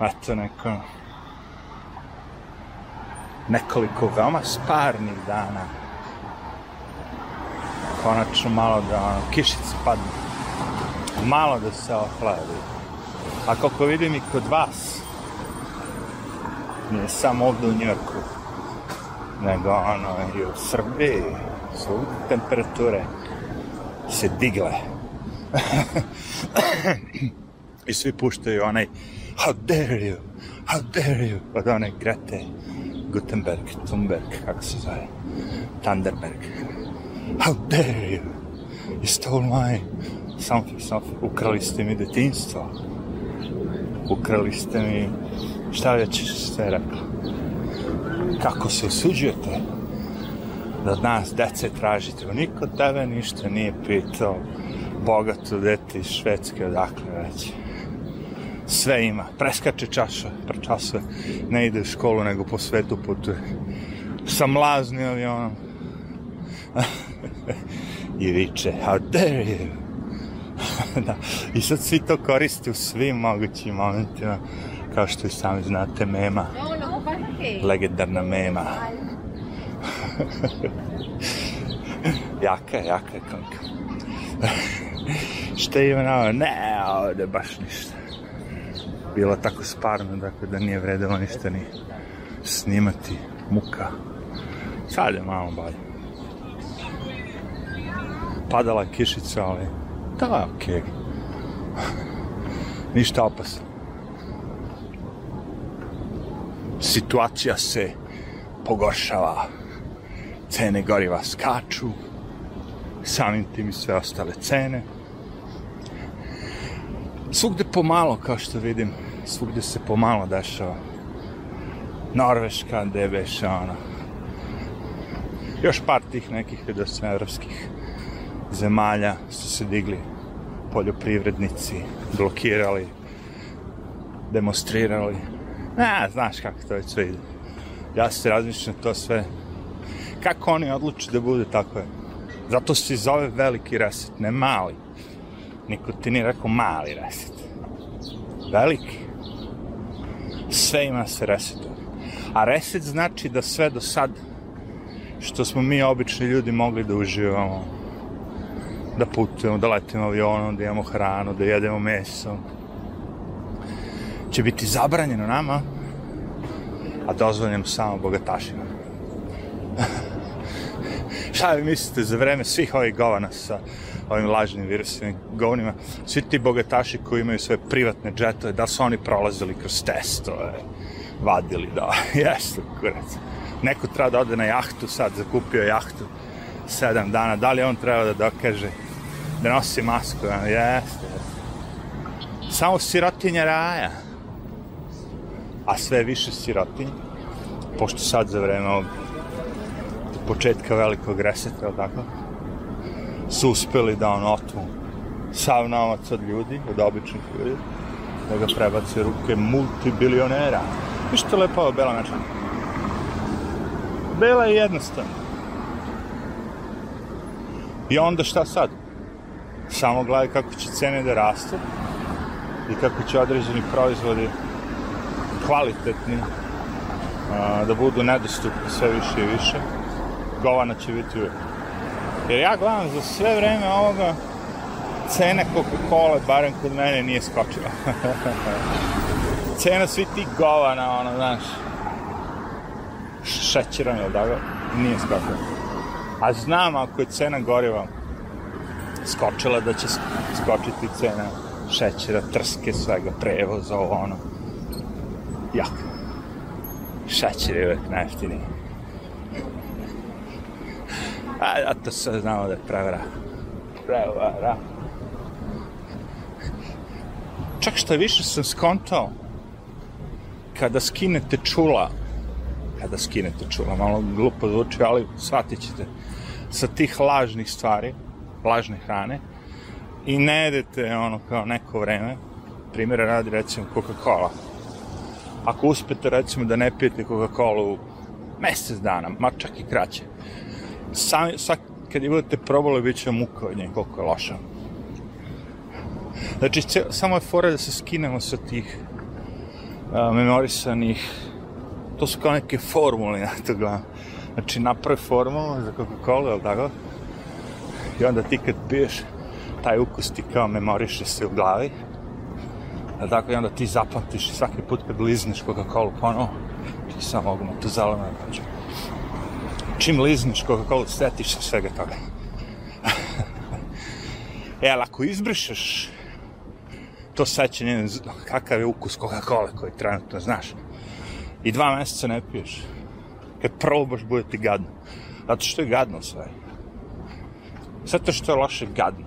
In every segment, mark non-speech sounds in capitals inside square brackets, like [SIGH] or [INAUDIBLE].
eto, neko, nekoliko veoma sparnih dana. Konačno malo da ono, kišica padne. Malo da se ohladi. A koliko vidim i kod vas, nije samo ovde u Njorku, nego ono i u Srbiji, su temperature se digle. [LAUGHS] I svi puštaju onaj How dare you, how dare you, od one Grete Gutenberg, Thunberg, kako se zove, Thunderberg. How dare you, you stole my something, something, ukrali ste mi detinstvo, ukrali ste mi, šta već ste rekla, kako se usuđujete da od nas dece tražite, niko tebe ništa nije pitao, bogato dete iz Švedske, odakle već sve ima, preskače čaša, časove, ne ide u školu, nego po svetu putuje. Sa mlazni avionom. [LAUGHS] I viče, how dare you? [LAUGHS] da. I sad svi to koriste u svim mogućim momentima, kao što i sami znate mema. Legendarna mema. jaka [LAUGHS] jaka je konka. Šta ima na ovo? Ne, ovde baš ništa bila tako sparna, dakle da nije vredilo ništa ni snimati, muka. Sad je malo bolje. Padala je kišica, ali da, okej. Okay. [LAUGHS] Ništa opasno. Situacija se pogoršava. Cene goriva skaču, samim tim i sve ostale cene. Svugde pomalo, kao što vidim, svugde se pomalo dešava. Norveška, gde beše ono. Još par tih nekih evropskih zemalja su se digli poljoprivrednici, blokirali, demonstrirali. Ne, znaš kako to već sve ide. Ja se razmišljam to sve. Kako oni odluče da bude tako je? Zato se zove veliki reset, ne mali. Niko ti nije rekao mali reset. Veliki sve ima se resetuje. A reset znači da sve do sad što smo mi obični ljudi mogli da uživamo, da putujemo, da letimo avionom, da imamo hranu, da jedemo meso, će biti zabranjeno nama, a dozvoljeno samo bogatašima. [LAUGHS] Šta vi mislite za vreme svih ovih govana sa ovim lažnim virusnim govnima, svi ti bogataši koji imaju svoje privatne džetove, da su oni prolazili kroz testove, vadili, da, [LAUGHS] jesu, kurac. Neko treba da ode na jahtu sad, zakupio jahtu sedam dana, da li on treba da dokaže da nosi masku, jeste, jeste. Samo sirotinja raja, a sve više sirotinja, pošto sad za vreme ovog početka velikog reseta, tako? su uspeli da on otmu sav novac od ljudi, od običnih ljudi, da ga prebace ruke multibilionera. I što lepo ovo Bela način. Bela je jednostavna. I onda šta sad? Samo gledaj kako će cene da rastu i kako će određeni proizvodi kvalitetni da budu nedostupni sve više i više. Govana će biti uvijek. Jer ja gledam za sve vreme ovoga cena Coca-Cola, barem kod mene, nije skočila. [LAUGHS] cena svi ti govana, ono, znaš, šećerom, jel da ga, nije skočila. A znam ako je cena goriva skočila da će skočiti cena šećera, trske, svega, prevoza, ovo, ono. Jak. Šećer je uvek najeftiniji. A, a to sve znamo da je prevara. Prevara. Čak što više sam skontao, kada skinete čula, kada skinete čula, malo glupo zvuči, ali shvatit ćete, sa tih lažnih stvari, lažne hrane, i ne jedete ono kao neko vreme, primjera radi recimo Coca-Cola. Ako uspete recimo da ne pijete Coca-Cola mesec dana, ma čak i kraće, sami, svak, kad je budete probali, bit će muka od nje, koliko je loša. Znači, ce, samo je fora da se skinemo sa tih a, memorisanih, to su kao neke formule, [LAUGHS] ja to gledam. Znači, napravi formulu za Coca-Cola, jel tako? I onda ti kad piješ, taj ukus ti kao memoriše se u glavi. Jel tako? I onda ti zapamtiš svaki put kad lizneš Coca-Cola ponovo, ti samo mogu tu zeleno da kažem. Čim lizneš Coca-Cola, setiš se svega toga. [LAUGHS] e, ali ako izbrišeš to sećanje, kakav je ukus Coca-Cola koji trenutno znaš, i dva meseca ne piješ, kad probaš bude ti gadno. Zato što je gadno sve. Zato što je loše gadno.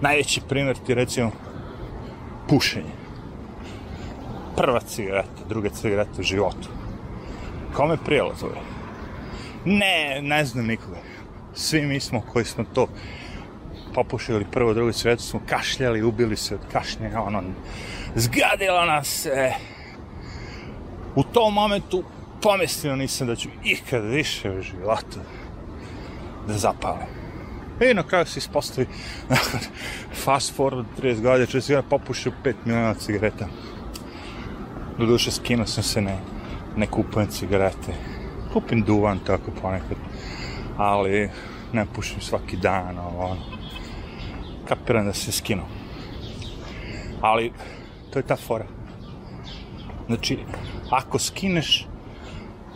Najveći primjer ti recimo pušenje. Prva cigareta, druga cigareta u životu. Kome prijelo to je? Ne, ne znam nikoga. Svi mi smo koji smo to popušili prvo, drugo cigaretu, smo kašljali, ubili se od kašnjenja, ono, zgadilo nas se. U tom momentu pomislio nisam da ću ikad više u životu da zapalim. I na kraju se ispostavi, nakon fast forward 30 godina, čeo se ja popušio 5 miliona cigareta. Doduše, skinuo sam se, ne, ne kupujem cigarete. Kupim duvan tako ponekad, ali ne pušim svaki dan, ovo, ono. Kapiram da se skinu. Ali, to je ta fora. Znači, ako skineš,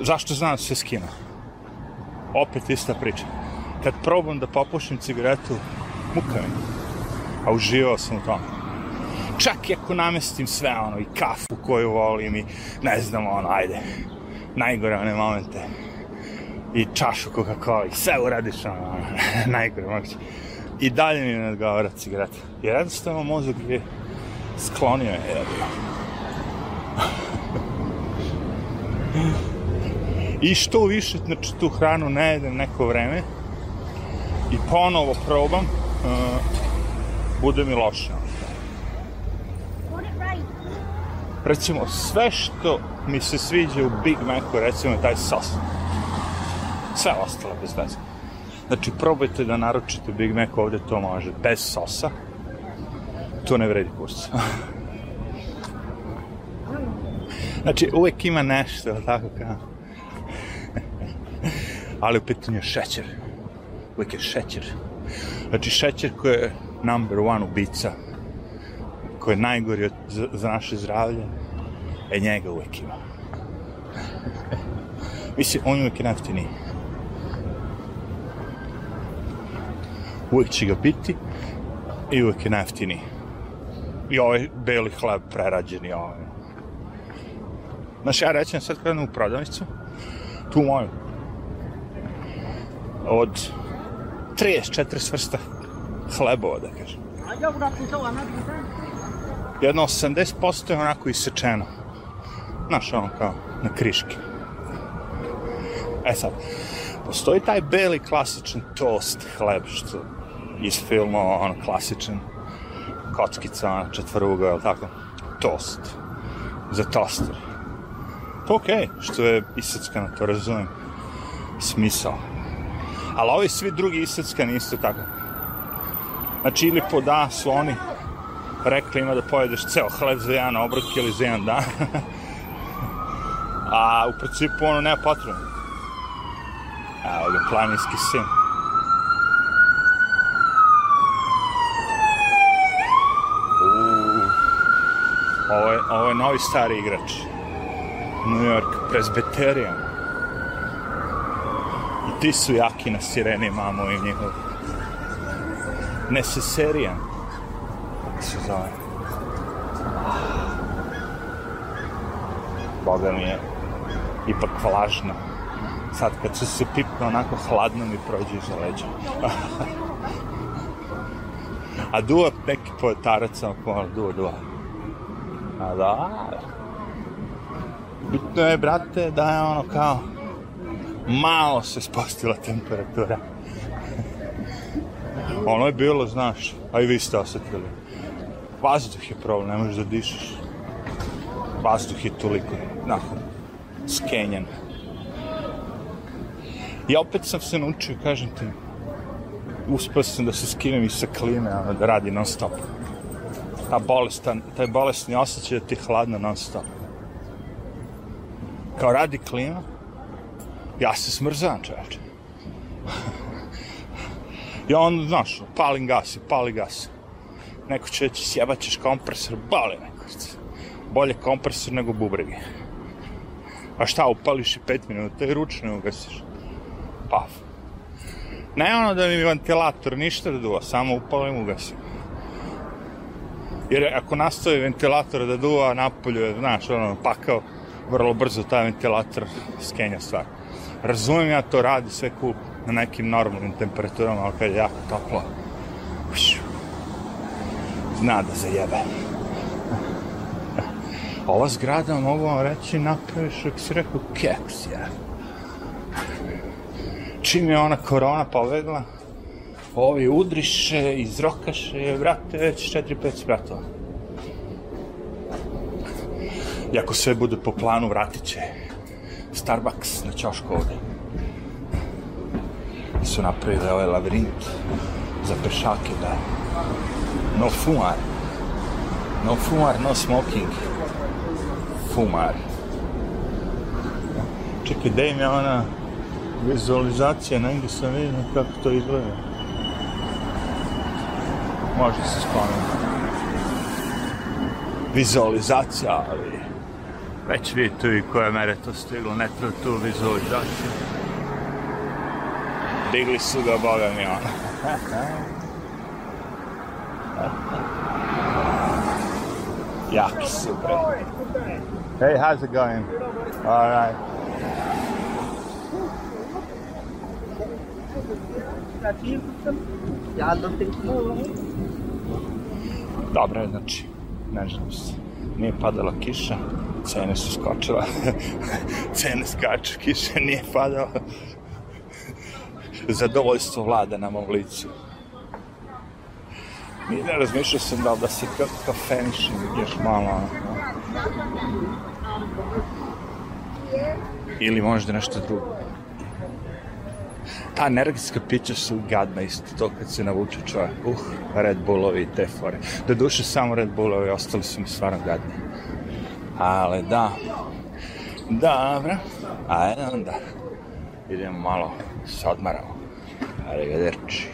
zašto znam da se skinu? Opet ista priča kad probam da popušim cigaretu, muka mi. A uživao sam u tome. Čak i ako namestim sve ono, i kafu koju volim, i ne znam, ono, ajde, najgore one momente, i čašu Coca-Cola, i sve uradiš, ono, ono [LAUGHS] najgore moguće. I dalje mi ne odgovara cigareta. Jer jednostavno mozak je sklonio je, ja [LAUGHS] I što više, znači, tu hranu ne jedem neko vreme, i ponovo probam, uh, bude mi loše. Recimo, sve što mi se sviđa u Big Macu, recimo taj sos. Sve ostalo bez veze. Znači, probajte da naručite Big Mac ovde, to može, bez sosa. To ne vredi kurs. [LAUGHS] znači, uvek ima nešto, tako kao. [LAUGHS] Ali u pitanju je šećer uvijek je šećer. Znači šećer koji je number one ubica, koji je najgori od, za, za naše zdravlje, e njega uvijek ima. [LAUGHS] Mislim, on uvijek je najeftiniji. Uvijek će ga biti i uvijek je najeftiniji. I ovaj beli hleb prerađeni, ovaj. Znaš, ja rećem sad kada u prodavnicu, tu moju, od 30-40 vrsta hlebova, da kažem. Jedno 80% je onako isečeno. Znaš, ono kao na kriške. E sad, postoji taj beli klasičan toast hleb, što iz filma, ono, klasičan kockica, ono, četvoruga, ili tako, toast, za toster. To okej, okay, što je iseckano, to razumijem, smisao. Ali ovi svi drugi iseckani isto tako. Znači, ili po da su oni rekli ima da pojedeš ceo hleb za jedan obrok ili za jedan dan. [LAUGHS] A u principu ono nema potrebno. Evo ga, planinski sin. Ovo je, ovo je novi stari igrač. New York Presbyterian ti su jaki na sireni, mamo i njihov. Necessarian. Kako se zove? Boga mi je ipak vlažno. Sad kad se se pipne onako hladno mi prođe iza leđa. [LAUGHS] A duva neki poetarac samo pomalo, duva, duva. A da, bitno je, brate, da je ono kao malo se spustila temperatura. [LAUGHS] ono je bilo, znaš, a i vi ste osetili. Vazduh je problem, ne možeš da dišeš. Vazduh je toliko, nakon, skenjen. I opet sam se naučio, kažem ti, uspio sam da se skinem i sa klime, ono, da radi non stop. ta bolestan, taj bolesni osjećaj da ti je hladno non stop. Kao radi klima, ja se smrzavam čoveče. [LAUGHS] I onda, znaš, palim gas pali gas. Neko će reći, sjebaćeš kompresor, boli neko. Bolje kompresor nego bubregi. A šta, upališ i pet minuta i ručno ugasiš. Paf. Ne ono da mi ventilator ništa da duva, samo upalim ugasim. Jer ako nastavi ventilator da duva napolju, znaš, ono, pakao, vrlo brzo taj ventilator skenja stvar. Razumijem ja to radi sve cool na nekim normalnim temperaturama, ali kad je jako toplo, zna da zajebe. Ova zgrada, mogu vam reći, napraviš, kako si rekao, keks, ja. Čim je ona korona pobegla, ovi udriše, izrokaše, vrate, već 4-5 spratova. I ako sve bude po planu, vratit će Starbucks na ćošku ovde. I su napravili ovaj lavirint za pešake da no fumar, no fumar, no smoking, fumar. Čekaj, gde im je ona vizualizacija, negdje sam vidio kako to izgleda. Može se skloniti. Vizualizacija, ali već vidite i koje mere to stiglo, ne treba tu vizualizaciju. Digli su ga, boga mi ona. [LAUGHS] Jaki super. Hey, how's it going? All right. Dobro je, znači, ne znam se. Nije padala kiša, cene su skočila. [LAUGHS] cene skaču, kiša nije padala. Zadovoljstvo vlada na mom licu. Nije ne razmišljao sam da da se ka kafenišem još malo. ono. Ili možda nešto drugo. Ta energetska pića su gadna isto to kad se navuče čovjek. Uh, Red Bullovi i te fore. Do duše samo Red Bullovi, ostali su mi stvarno gadni. Ali da. Dobro. Ajde onda. Idemo malo se odmaramo. Arrivederci.